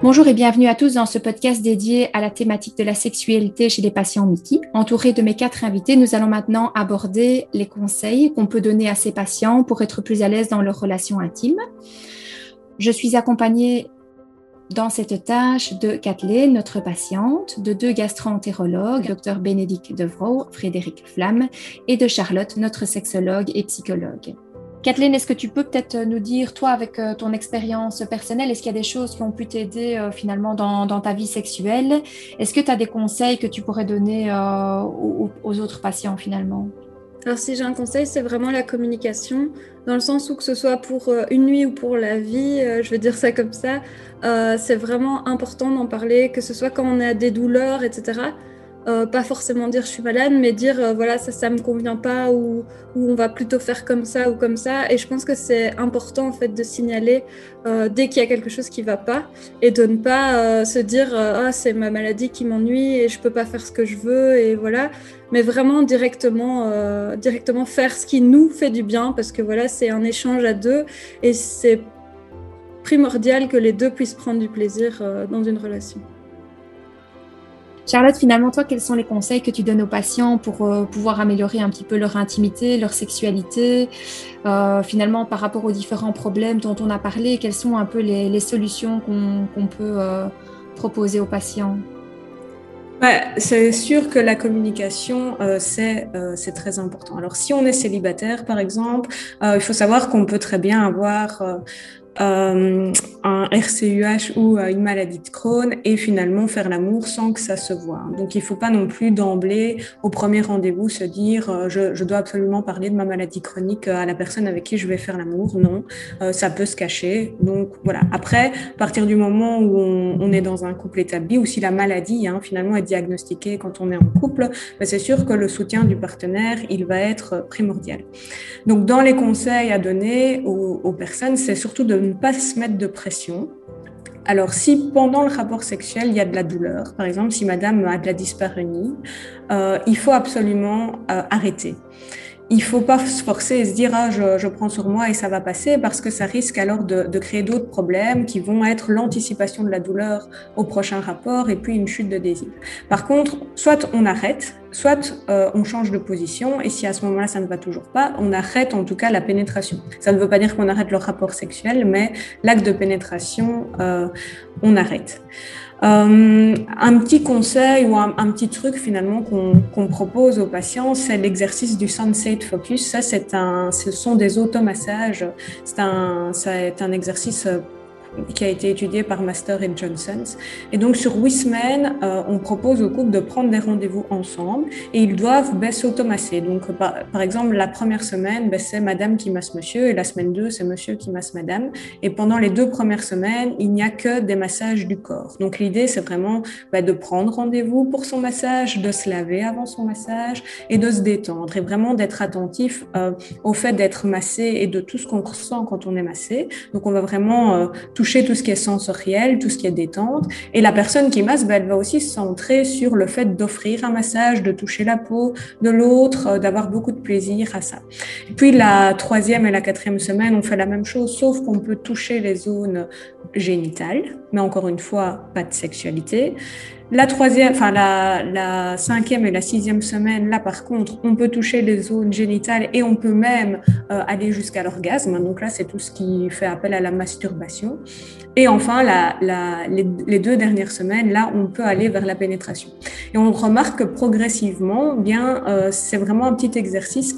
Bonjour et bienvenue à tous dans ce podcast dédié à la thématique de la sexualité chez les patients Mickey. Entouré de mes quatre invités, nous allons maintenant aborder les conseils qu'on peut donner à ces patients pour être plus à l'aise dans leurs relations intimes. Je suis accompagnée dans cette tâche de Kathleen, notre patiente, de deux gastro-entérologues, Dr Bénédicte Devroux, Frédéric Flamme, et de Charlotte, notre sexologue et psychologue. Kathleen, est-ce que tu peux peut-être nous dire, toi, avec euh, ton expérience personnelle, est-ce qu'il y a des choses qui ont pu t'aider euh, finalement dans, ta vie sexuelle? Est-ce que tu as des conseils que tu pourrais donner euh, aux, autres patients finalement? Alors si j'ai un conseil, c'est vraiment la communication, dans le sens où que ce soit pour une nuit ou pour la vie, je vais dire ça comme ça, c'est vraiment important d'en parler, que ce soit quand on a des douleurs, etc. Euh, pas forcément dire je suis malade, mais dire euh, voilà, ça, ça me convient pas ou, on va plutôt faire comme ça ou comme ça. Et je pense que c'est important en fait de signaler euh, dès qu'il y a quelque chose qui va pas et de ne pas se dire ah, c'est ma maladie qui m'ennuie et je peux pas faire ce que je veux et voilà. Mais vraiment directement, directement faire ce qui nous fait du bien parce que voilà, c'est un échange à deux et c'est primordial que les deux puissent prendre du plaisir dans une relation. Charlotte, finalement, toi, quels sont les conseils que tu donnes aux patients pour euh, pouvoir améliorer un petit peu leur intimité, leur sexualité euh, Finalement, par rapport aux différents problèmes dont on a parlé, quelles sont un peu les, solutions qu'on peut euh, proposer aux patients? C'est sûr que la communication, c'est très important. Alors, si on est célibataire, par exemple, il faut savoir qu'on peut très bien avoir euh, un RCUH ou euh, une maladie de Crohn et finalement faire l'amour sans que ça se voit. Donc il ne faut pas non plus d'emblée, au premier rendez-vous, se dire euh, je, dois absolument parler de ma maladie chronique à la personne avec qui je vais faire l'amour. Non, ça peut se cacher. Donc voilà. Après, à partir du moment où on, est dans un couple établi ou si la maladie hein, finalement est diagnostiquée quand on est en couple, ben, c'est sûr que le soutien du partenaire, il va être primordial. Donc dans les conseils à donner aux, aux personnes, c'est surtout de ne pas se mettre de pression. Alors, si pendant le rapport sexuel, il y a de la douleur, par exemple, si madame a de la dyspareunie, euh, il faut absolument euh, arrêter il faut pas se forcer et se dire ah je, prends sur moi et ça va passer parce que ça risque alors de créer d'autres problèmes qui vont être l'anticipation de la douleur au prochain rapport et puis une chute de désir. Par contre, soit on arrête, soit euh, on change de position et si à ce moment-là ça ne va toujours pas, on arrête en tout cas la pénétration. Ça ne veut pas dire qu'on arrête le rapport sexuel, mais l'acte de pénétration, euh, on arrête. Euh, un petit conseil ou un, petit truc finalement qu'on propose aux patients, c'est l'exercice du Sunset Focus. Ça, c'est un, ce sont des automassages. C'est un, c'est un exercice qui a été étudié par Master et Johnson. Et donc sur huit semaines, euh, on propose aux couples de prendre des rendez-vous ensemble et ils doivent ben, s'automasser. Donc par, par, exemple, la première semaine, ben, c'est madame qui masse monsieur et la semaine 2, c'est monsieur qui masse madame. Et pendant les deux premières semaines, il n'y a que des massages du corps. Donc l'idée, c'est vraiment ben, de prendre rendez-vous pour son massage, de se laver avant son massage et de se détendre et vraiment d'être attentif euh, au fait d'être massé et de tout ce qu'on ressent quand on est massé. Donc on va vraiment euh, toucher tout ce qui est sensoriel, tout ce qui est détente. Et la personne qui masse, ben, elle va aussi se centrer sur le fait d'offrir un massage, de toucher la peau de l'autre, euh, d'avoir beaucoup de plaisir à ça. Puis la troisième et la quatrième semaine, on fait la même chose, sauf qu'on peut toucher les zones génitales, mais encore une fois, pas de sexualité. La troisième, enfin la, la, cinquième et la sixième semaine, là par contre, on peut toucher les zones génitales et on peut même euh, aller jusqu'à l'orgasme. Donc là, c'est tout ce qui fait appel à la masturbation. Et enfin, la, la, les, deux dernières semaines, là, on peut aller vers la pénétration. Et on remarque que progressivement, bien, euh, c'est vraiment un petit exercice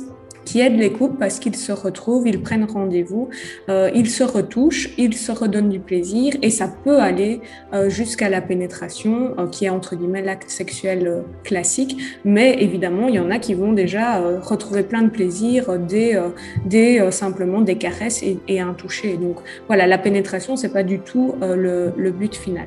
qui aident les couples parce qu'ils se retrouvent, ils prennent rendez-vous, euh, ils se retouchent, ils se redonnent du plaisir et ça peut aller euh, jusqu'à la pénétration euh, qui est entre guillemets l'acte sexuel classique. Mais évidemment, il y en a qui vont déjà retrouver plein de plaisir dès, dès simplement des caresses et, un toucher. Donc voilà, la pénétration, c'est pas du tout le, le, but final.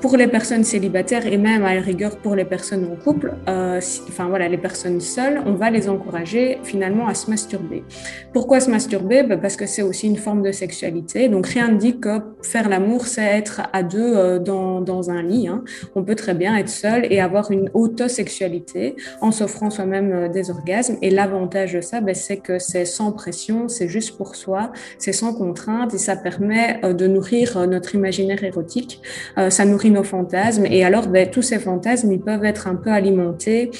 pour les personnes célibataires et même à la rigueur pour les personnes en couple, enfin voilà, les personnes seules, on va les encourager finalement à se masturber. Pourquoi se masturber? Ben, Parce que c'est aussi une forme de sexualité. Donc rien ne dit que faire l'amour, c'est être à deux euh, dans, dans, un lit. Hein. On peut très bien être seul et avoir une autosexualité en s'offrant soi-même euh, des orgasmes. Et l'avantage de ça, ben, c'est que c'est sans pression, c'est juste pour soi, c'est sans contrainte et ça permet de nourrir notre imaginaire érotique. ça nourrit nos fantasmes et alors ben, tous ces fantasmes, ils peuvent être un peu alimentés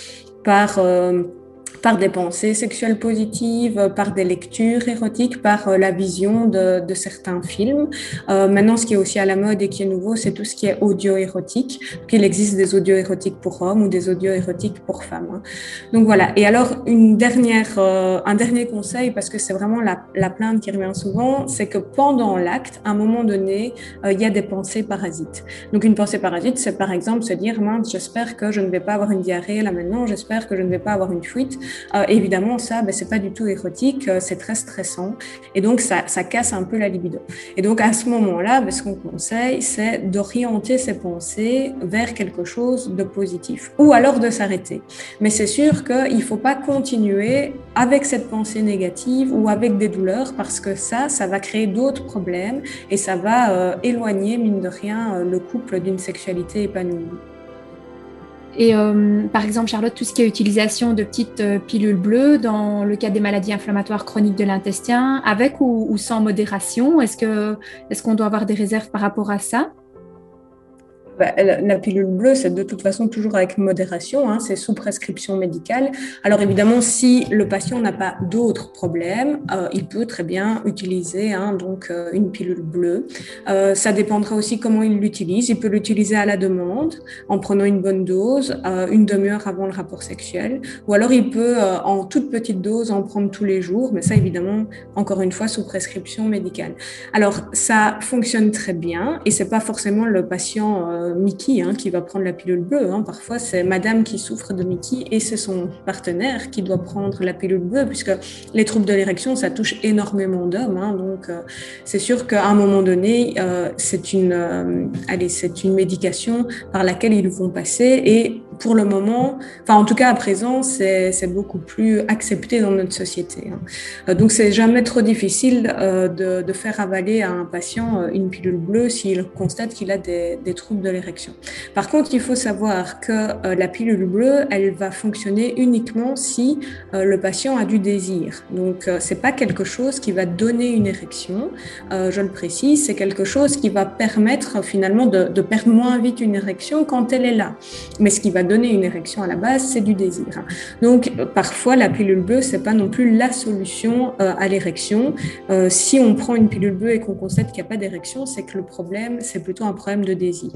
par euh, par des pensées sexuelles positives, par des lectures érotiques, par euh, la vision de, de certains films. Euh, maintenant, ce qui est aussi à la mode et qui est nouveau, c'est tout ce qui est audio érotique. Il existe des audio érotiques pour hommes ou des audio érotiques pour femmes. Hein. Donc voilà. Et alors, une dernière, euh, un dernier conseil, parce que c'est vraiment la, la, plainte qui revient souvent, c'est que pendant l'acte, à un moment donné, euh, il y a des pensées parasites. Donc une pensée parasite, c'est par exemple se dire, mince, j'espère que je ne vais pas avoir une diarrhée là maintenant, j'espère que je ne vais pas avoir une fuite. Euh, évidemment, ça, ben, c'est pas du tout érotique, euh, c'est très stressant, et donc ça, casse un peu la libido. Et donc à ce moment-là, ben, ce qu'on conseille, c'est d'orienter ses pensées vers quelque chose de positif, ou alors de s'arrêter. Mais c'est sûr qu'il faut pas continuer avec cette pensée négative ou avec des douleurs, parce que ça, ça va créer d'autres problèmes et ça va euh, éloigner, mine de rien, le couple d'une sexualité épanouie. Et euh, par exemple, Charlotte, tout ce qui est utilisation de petites euh, pilules bleues dans le cas des maladies inflammatoires chroniques de l'intestin, avec ou, ou, sans modération, est-ce que est-ce qu'on doit avoir des réserves par rapport à ça? Bah, la pilule bleue, c'est de toute façon toujours avec modération, hein, c'est sous prescription médicale. Alors évidemment, si le patient n'a pas d'autres problèmes, euh, il peut très bien utiliser hein, donc euh, une pilule bleue. Euh, ça dépendra aussi comment il l'utilise. Il peut l'utiliser à la demande, en prenant une bonne dose, une demi-heure avant le rapport sexuel, ou alors il peut en toute petite dose en prendre tous les jours, mais ça évidemment encore une fois sous prescription médicale. Alors ça fonctionne très bien et c'est pas forcément le patient Mickey hein, qui va prendre la pilule bleue. Hein. Parfois, c'est madame qui souffre de Mickey et c'est son partenaire qui doit prendre la pilule bleue, puisque les troubles de l'érection, ça touche énormément d'hommes. Hein. Donc, euh, c'est sûr qu'à un moment donné, euh, c'est une, euh, c'est une médication par laquelle ils vont passer et pour le moment, enfin en tout cas à présent, c'est beaucoup plus accepté dans notre société. Hein. Euh, donc c'est jamais trop difficile euh, de, de, faire avaler à un patient euh, une pilule bleue s'il constate qu'il a des, des, troubles de l'érection. Par contre, il faut savoir que la pilule bleue, elle va fonctionner uniquement si le patient a du désir. Donc c'est pas quelque chose qui va donner une érection, je le précise, c'est quelque chose qui va permettre finalement de, de perdre moins vite une érection quand elle est là. Mais ce qui va donner une érection à la base, c'est du désir. Donc parfois la pilule bleue, c'est pas non plus la solution euh, à l'érection. Euh, si on prend une pilule bleue et qu'on constate qu'il n'y a pas d'érection, c'est que le problème, c'est plutôt un problème de désir.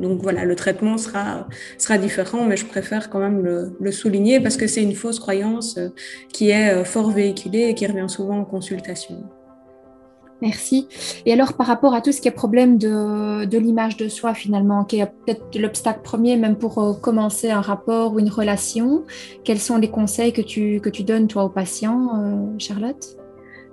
Donc voilà, le traitement sera, sera différent, mais je préfère quand même le, le souligner parce que c'est une fausse croyance euh, qui est fort véhiculée et qui revient souvent en consultation. Merci. Et alors, par rapport à tout ce qui est problème de, l'image de soi, finalement, qui est peut-être l'obstacle premier, même pour euh, commencer un rapport ou une relation, quels sont les conseils que tu, que tu donnes, toi, aux patients, euh, Charlotte?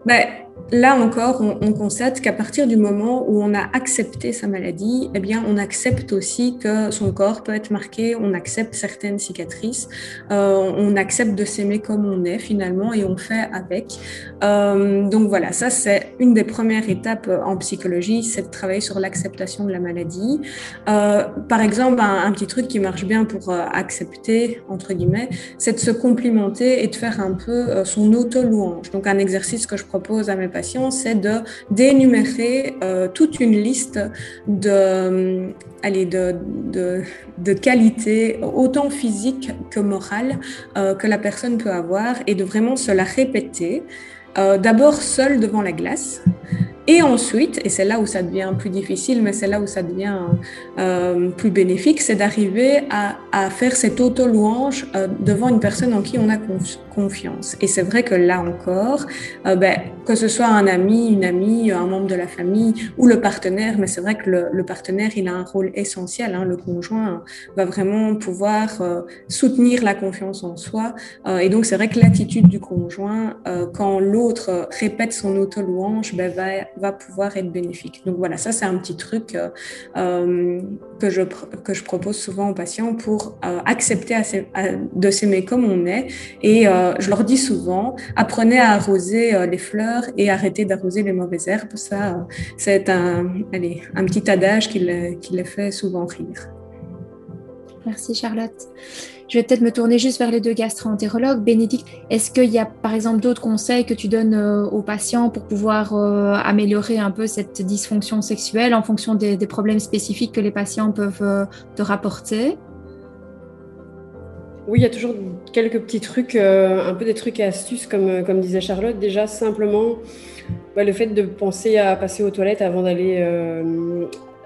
Ben, Là encore, on, on constate qu'à partir du moment où on a accepté sa maladie, eh bien, on accepte aussi que son corps peut être marqué, on accepte certaines cicatrices, euh, on accepte de s'aimer comme on est finalement et on fait avec. Euh, donc voilà, ça c'est une des premières étapes en psychologie, c'est de travailler sur l'acceptation de la maladie. Euh, par exemple, un, un, petit truc qui marche bien pour accepter, entre guillemets, c'est de se complimenter et de faire un peu son auto-louange. Donc un exercice que je propose à mes patients, c'est de d'énumérer euh, toute une liste de, euh, allez, qualités, autant physiques que morales, euh, que la personne peut avoir et de vraiment se la répéter. D'abord seule devant la glace. Et ensuite, et c'est là où ça devient plus difficile, mais c'est là où ça devient euh, plus bénéfique, c'est d'arriver à, à, faire cette auto-louange euh, devant une personne en qui on a confiance. Et c'est vrai que là encore, euh, ben, que ce soit un ami, une amie, un membre de la famille ou le partenaire, mais c'est vrai que le, le, partenaire, il a un rôle essentiel. Hein, le conjoint va vraiment pouvoir euh, soutenir la confiance en soi. Euh, et donc, c'est vrai que l'attitude du conjoint, quand l'autre répète son auto-louange, ben, va va pouvoir être bénéfique. Donc voilà, ça c'est un petit truc que, je, que je propose souvent aux patients pour accepter de s'aimer comme on est. Et je leur dis souvent, apprenez à arroser les fleurs et arrêtez d'arroser les mauvaises herbes. Ça, c'est un, un petit adage qui les, qui les fait souvent rire. Merci Charlotte. Je vais peut-être me tourner juste vers les deux gastro-entérologues. Bénédicte, est-ce qu'il y a par exemple d'autres conseils que tu donnes euh, aux patients pour pouvoir euh, améliorer un peu cette dysfonction sexuelle en fonction des, problèmes spécifiques que les patients peuvent euh, te rapporter? Oui, il y a toujours quelques petits trucs, un peu des trucs et astuces, comme, disait Charlotte. Déjà, simplement, bah, le fait de penser à passer aux toilettes avant d'aller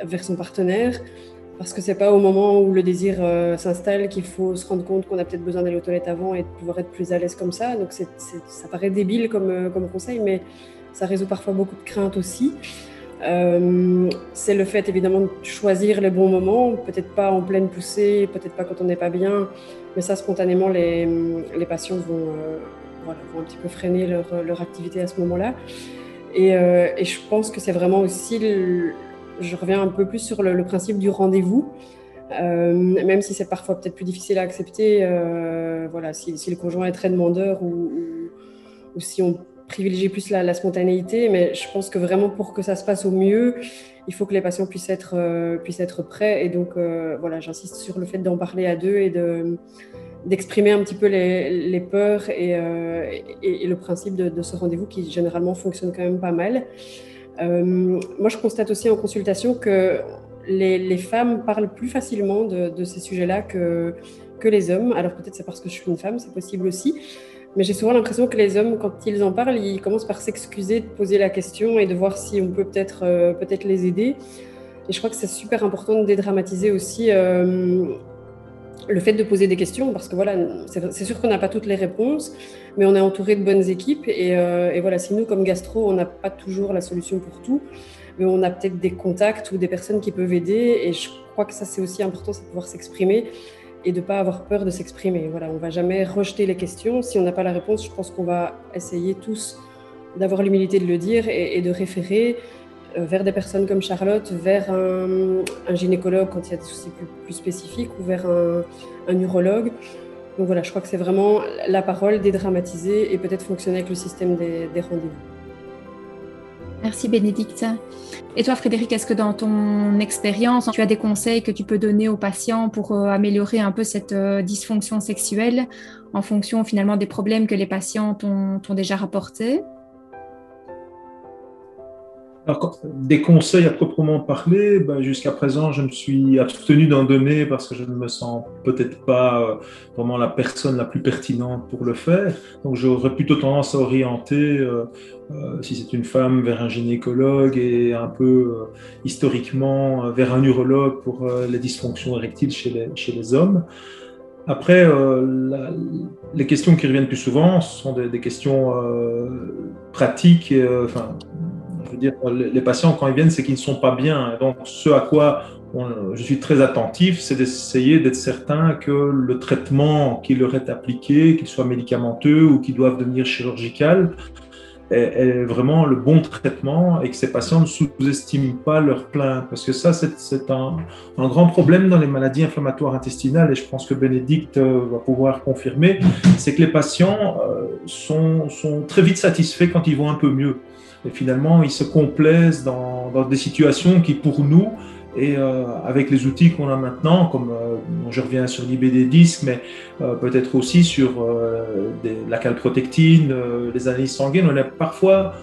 vers son partenaire. Parce que c'est pas au moment où le désir euh, s'installe qu'il faut se rendre compte qu'on a peut-être besoin d'aller aux toilettes avant et de pouvoir être plus à l'aise comme ça. Donc ça paraît débile comme, euh, comme conseil, mais ça résout parfois beaucoup de craintes aussi. Euh, c'est le fait évidemment de choisir les bons moments, peut-être pas en pleine poussée, peut-être pas quand on n'est pas bien, mais ça spontanément les, patients vont, un petit peu freiner leur, activité à ce moment-là. Et, je pense que c'est vraiment aussi je reviens un peu plus sur le, principe du rendez-vous. Euh, même si c'est parfois peut-être plus difficile à accepter, euh, voilà, si, le conjoint est très demandeur ou, si on privilégie plus la, spontanéité, mais je pense que vraiment pour que ça se passe au mieux, il faut que les patients puissent être, euh, puissent être prêts. Et donc, voilà, j'insiste sur le fait d'en parler à deux et de, d'exprimer un petit peu les, peurs et, le principe de ce rendez-vous qui généralement fonctionne quand même pas mal. Euh, moi, je constate aussi en consultation que les, femmes parlent plus facilement de, ces sujets-là que, que les hommes. Alors peut-être c'est parce que je suis une femme, c'est possible aussi. Mais j'ai souvent l'impression que les hommes, quand ils en parlent, ils commencent par s'excuser de poser la question et de voir si on peut peut-être euh, peut-être les aider. Et je crois que c'est super important de dédramatiser aussi euh, le fait de poser des questions, parce que voilà, c'est sûr qu'on n'a pas toutes les réponses, mais on est entouré de bonnes équipes. Euh, et, voilà, si nous, comme gastro, on n'a pas toujours la solution pour tout, mais on a peut-être des contacts ou des personnes qui peuvent aider. Et je crois que ça, c'est aussi important, c'est de pouvoir s'exprimer et de ne pas avoir peur de s'exprimer. Voilà, on ne va jamais rejeter les questions. Si on n'a pas la réponse, je pense qu'on va essayer tous d'avoir l'humilité de le dire et de référer. Euh, vers des personnes comme Charlotte, vers un, gynécologue quand il y a des soucis plus, spécifiques ou vers un, urologue. Donc voilà, je crois que c'est vraiment la parole dédramatisée et peut-être fonctionner avec le système des, rendez-vous. Merci Bénédicte. Et toi Frédéric, est-ce que dans ton expérience, tu as des conseils que tu peux donner aux patients pour euh, améliorer un peu cette euh, dysfonction sexuelle en fonction finalement des problèmes que les patients t'ont déjà rapportés? Alors, des conseils à proprement parler, ben, jusqu'à présent, je me suis abstenu d'en donner parce que je ne me sens peut-être pas euh, vraiment la personne la plus pertinente pour le faire. Donc, j'aurais plutôt tendance à orienter, euh, euh, si c'est une femme, vers un gynécologue et un peu historiquement vers un urologue pour les dysfonctions érectiles chez les, hommes. Après, les questions qui reviennent plus souvent sont des, questions pratiques, les patients, quand ils viennent, c'est qu'ils ne sont pas bien. Donc, ce à quoi je suis très attentif, c'est d'essayer d'être certain que le traitement qui leur est appliqué, qu'il soit médicamenteux ou qu'il doive devenir chirurgical, est, vraiment le bon traitement et que ces patients ne sous-estiment pas leur plainte. Parce que ça, c'est un, grand problème dans les maladies inflammatoires intestinales et je pense que Bénédicte euh, va pouvoir confirmer, c'est que les patients euh, sont très vite satisfaits quand ils vont un peu mieux. Et finalement, ils se complaisent dans, des situations qui, pour nous, et euh, avec les outils qu'on a maintenant, comme euh, je reviens sur l'IBD disques, mais euh, peut-être aussi sur des, la calprotectine, les analyses sanguines, on est parfois,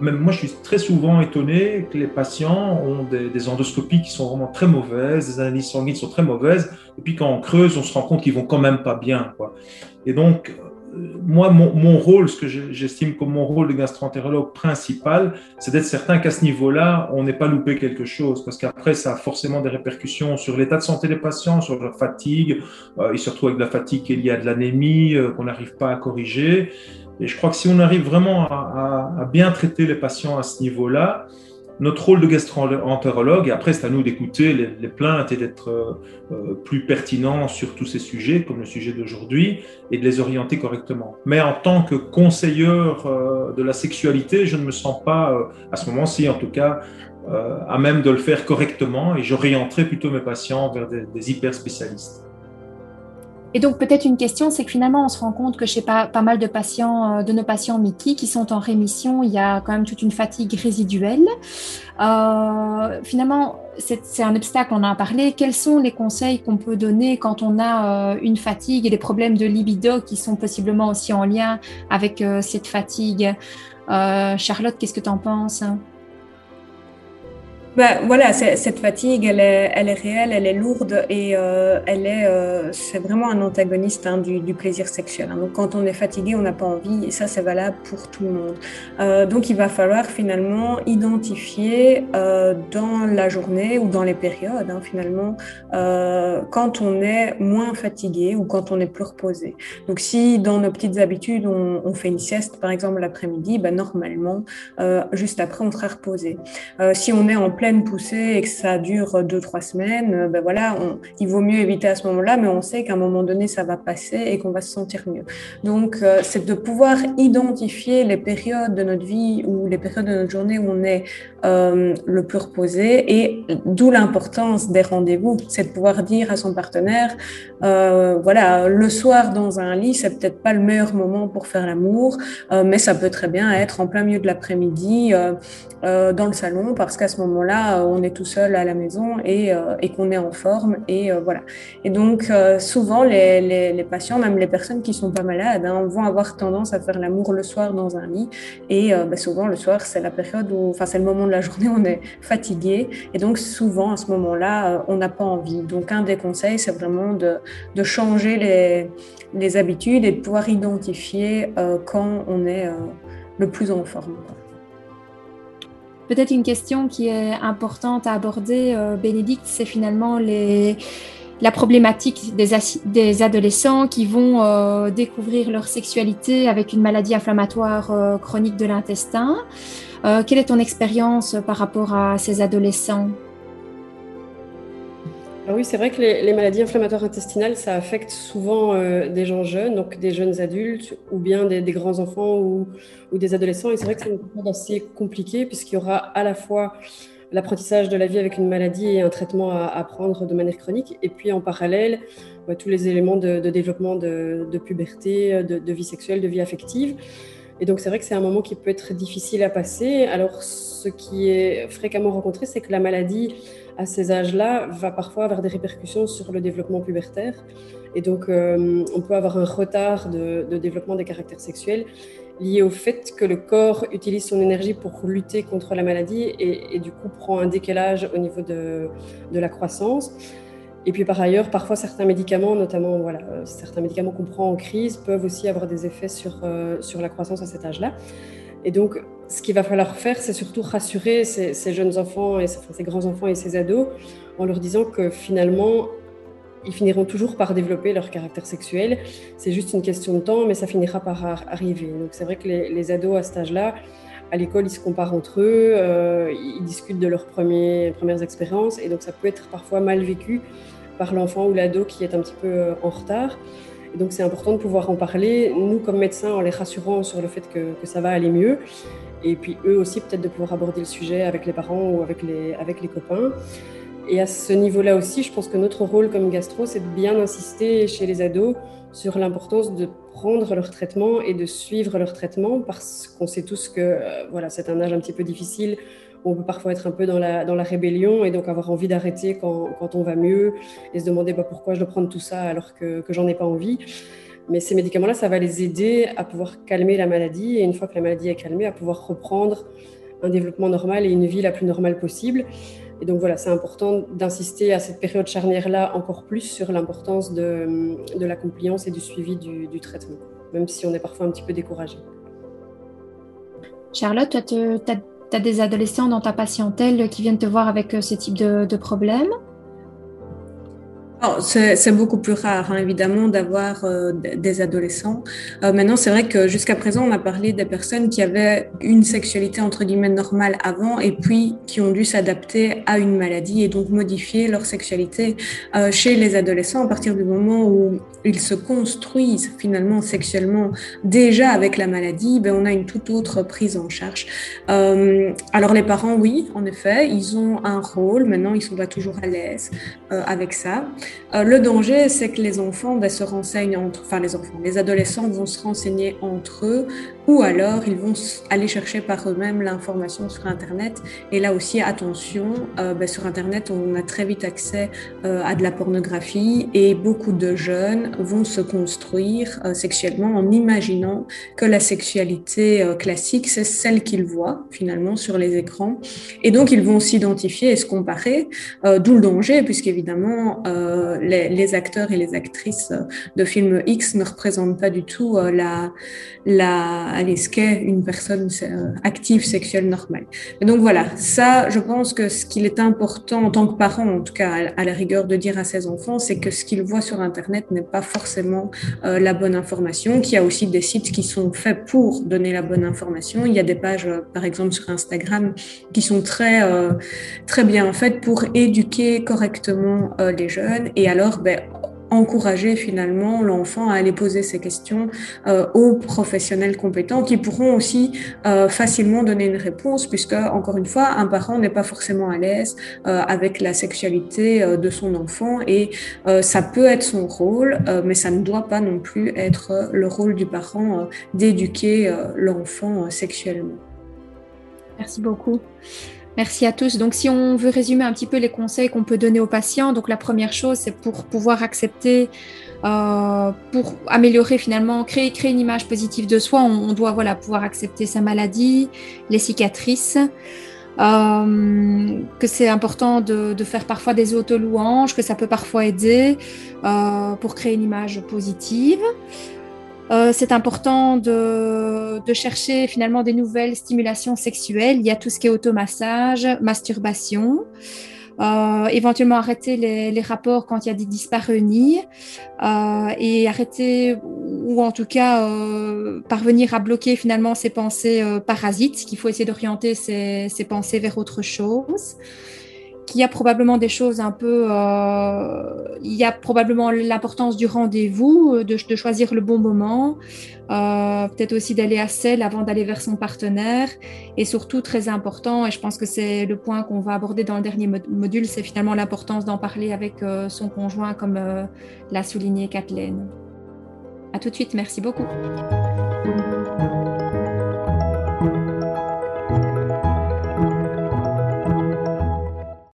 même moi je suis très souvent étonné que les patients ont des, des, endoscopies qui sont vraiment très mauvaises, des analyses sanguines sont très mauvaises, et puis quand on creuse, on se rend compte qu'ils vont quand même pas bien. Et donc, moi, mon, rôle, ce que j'estime comme mon rôle de gastroentérologue principal, c'est d'être certain qu'à ce niveau-là, on n'ait pas loupé quelque chose, parce qu'après, ça a forcément des répercussions sur l'état de santé des patients, sur leur fatigue. Euh, ils se avec de la fatigue qui est liée à de l'anémie, euh, qu'on n'arrive pas à corriger. Et je crois que si on arrive vraiment à, bien traiter les patients à ce niveau-là, notre rôle de gastro-entérologue, et après c'est à nous d'écouter les, plaintes et d'être euh, plus pertinent sur tous ces sujets, comme le sujet d'aujourd'hui, et de les orienter correctement. Mais en tant que conseilleur euh, de la sexualité, je ne me sens pas, euh, à ce moment-ci en tout cas, à même de le faire correctement, et j'orienterai plutôt mes patients vers des, des hyper spécialistes. Et donc peut-être une question, c'est que finalement on se rend compte que chez pas, pas mal de patients, euh, de nos patients Mickey qui sont en rémission, il y a quand même toute une fatigue résiduelle. Euh, finalement, c'est un obstacle, on en a parlé. Quels sont les conseils qu'on peut donner quand on a euh, une fatigue et des problèmes de libido qui sont possiblement aussi en lien avec cette fatigue? Charlotte, qu'est-ce que tu en penses ben, voilà, cette fatigue, elle est, elle est réelle, elle est lourde et euh, elle est, euh, c'est vraiment un antagoniste hein, du, du, plaisir sexuel. Hein. Donc, quand on est fatigué, on n'a pas envie et ça, c'est valable pour tout le monde. Euh, donc, il va falloir finalement identifier euh, dans la journée ou dans les périodes, hein, finalement, euh, quand on est moins fatigué ou quand on est plus reposé. Donc, si dans nos petites habitudes, on, on fait une sieste, par exemple, l'après-midi, ben, normalement, euh, juste après, on sera reposé. si on est en poussée et que ça dure deux, trois semaines, euh, ben voilà, il vaut mieux éviter à ce moment-là, mais on sait qu'à un moment donné, ça va passer et qu'on va se sentir mieux. Donc, euh, c'est de pouvoir identifier les périodes de notre vie ou les périodes de notre journée où on est euh, le plus reposé et d'où l'importance des rendez-vous, c'est de pouvoir dire à son partenaire, voilà, le soir dans un lit, c'est peut-être pas le meilleur moment pour faire l'amour, mais ça peut très bien être en plein milieu de l'après-midi dans le salon parce qu'à ce moment-là, euh, on est tout seul à la maison et, euh, qu'on est en forme. Et euh, voilà. Et donc, souvent, les, patients, même les personnes qui sont pas malades, hein, vont avoir tendance à faire l'amour le soir dans un lit. Et bah, souvent, le soir, c'est la période où, enfin, c'est le moment de la journée où on est fatigué. Et donc, souvent, à ce moment-là, on n'a pas envie. Donc, un des conseils, c'est vraiment de, changer les, habitudes et de pouvoir identifier quand on est le plus en forme. Peut-être une question qui est importante à aborder, euh, Bénédicte, c'est finalement la problématique des, adolescents qui vont euh, découvrir leur sexualité avec une maladie inflammatoire euh, chronique de l'intestin. quelle est ton expérience par rapport à ces adolescents? Oui, c'est vrai que les, maladies inflammatoires intestinales, ça affecte souvent euh, des gens jeunes, donc des jeunes adultes ou bien des, grands enfants ou, des adolescents. Et c'est vrai que c'est une période assez compliquée puisqu'il y aura à la fois l'apprentissage de la vie avec une maladie et un traitement à, prendre de manière chronique, et puis en parallèle, tous les éléments de, développement de, puberté, de, vie sexuelle, de vie affective. Et donc c'est vrai que c'est un moment qui peut être difficile à passer. Alors ce qui est fréquemment rencontré, c'est que la maladie à ces âges-là va parfois avoir des répercussions sur le développement pubertaire. Et donc, euh, on peut avoir un retard de, développement des caractères sexuels lié au fait que le corps utilise son énergie pour lutter contre la maladie et, du coup prend un décalage au niveau de, la croissance. Et puis par ailleurs, parfois certains médicaments, notamment voilà, euh, certains médicaments qu'on prend en crise, peuvent aussi avoir des effets sur, euh, sur la croissance à cet âge-là. Et donc, ce qu'il va falloir faire, c'est surtout rassurer ces, jeunes enfants, et ces grands-enfants et ces ados en leur disant que finalement, ils finiront toujours par développer leur caractère sexuel. C'est juste une question de temps, mais ça finira par arriver. Donc c'est vrai que les, ados à cet âge-là, à l'école, ils se comparent entre eux, euh, ils discutent de leurs premières expériences, et donc ça peut être parfois mal vécu par l'enfant ou l'ado qui est un petit peu euh, en retard donc c'est important de pouvoir en parler, nous comme médecins, en les rassurant sur le fait que, ça va aller mieux. Et puis eux aussi peut-être de pouvoir aborder le sujet avec les parents ou avec les, avec les copains. Et à ce niveau-là aussi, je pense que notre rôle comme gastro, c'est de bien insister chez les ados sur l'importance de prendre leur traitement et de suivre leur traitement parce qu'on sait tous que euh, voilà, c'est un âge un petit peu difficile on peut parfois être un peu dans la, dans la rébellion et donc avoir envie d'arrêter quand, quand, on va mieux et se demander bah, pourquoi je dois prendre tout ça alors que, que j'en ai pas envie. Mais ces médicaments-là, ça va les aider à pouvoir calmer la maladie et une fois que la maladie est calmée, à pouvoir reprendre un développement normal et une vie la plus normale possible. Et donc voilà, c'est important d'insister à cette période charnière-là encore plus sur l'importance de, de, la compliance et du suivi du, du, traitement, même si on est parfois un petit peu découragé. Charlotte, tu as as des adolescents dans ta patientèle qui viennent te voir avec euh, ce type de, de problème? C'est beaucoup plus rare, hein, évidemment, d'avoir euh, des adolescents. Euh, maintenant, c'est vrai que jusqu'à présent, on a parlé des personnes qui avaient une sexualité entre guillemets normale avant et puis qui ont dû s'adapter à une maladie et donc modifier leur sexualité. Euh, chez les adolescents, à partir du moment où ils se construisent finalement sexuellement déjà avec la maladie, ben, on a une toute autre prise en charge. alors les parents, oui, en effet, ils ont un rôle. Maintenant, ils sont pas toujours à l'aise avec ça. Euh, le danger, c'est que les enfants ben, se renseignent entre, enfin les enfants, les adolescents vont se renseigner entre eux, ou alors ils vont aller chercher par eux-mêmes l'information sur Internet. Et là aussi, attention, euh, ben, sur Internet, on a très vite accès euh, à de la pornographie et beaucoup de jeunes vont se construire sexuellement en imaginant que la sexualité classique, c'est celle qu'ils voient finalement sur les écrans. Et donc, ils vont s'identifier et se comparer, d'où le danger, puisqu'évidemment, euh, les, acteurs et les actrices de films X ne représentent pas du tout euh, la, la, ce qu'est une personne euh, active sexuelle normale. Donc voilà, ça, je pense que ce qu'il est important en tant que parent, en tout cas à, la rigueur, de dire à ses enfants, c'est que ce qu'ils voient sur Internet n'est pas forcément la bonne information, qu'il y a aussi des sites qui sont faits pour donner la bonne information. Il y a des pages, par exemple, sur Instagram qui sont très, très bien faites pour éduquer correctement les jeunes et alors ben, encourager finalement l'enfant à aller poser ses questions euh, aux professionnels compétents qui pourront aussi euh, facilement donner une réponse puisque encore une fois un parent n'est pas forcément à l'aise euh, avec la sexualité de son enfant et ça peut être son rôle mais ça ne doit pas non plus être le rôle du parent d'éduquer l'enfant sexuellement. Merci beaucoup. Merci à tous. Donc, si on veut résumer un petit peu les conseils qu'on peut donner aux patients, donc la première chose, c'est pour pouvoir accepter, euh, pour améliorer finalement, créer, une image positive de soi, on, doit voilà pouvoir accepter sa maladie, les cicatrices. Euh, que c'est important de, de, faire parfois des auto-louanges, que ça peut parfois aider euh, pour créer une image positive. Euh, c'est important de, chercher finalement des nouvelles stimulations sexuelles. Il y a tout ce qui est automassage, masturbation. Euh, éventuellement arrêter les, rapports quand il y a des dyspareunies euh, et arrêter ou en tout cas parvenir à bloquer finalement ces pensées parasites, qu'il faut essayer d'orienter ces, pensées vers autre chose qu'il y a probablement des choses un peu... Euh, il y a probablement l'importance du rendez-vous, euh, de, choisir le bon moment, euh, peut-être aussi d'aller à celle avant d'aller vers son partenaire. Et surtout, très important, et je pense que c'est le point qu'on va aborder dans le dernier module, c'est finalement l'importance d'en parler avec son conjoint, comme l'a souligné Kathleen. À tout de suite, merci beaucoup.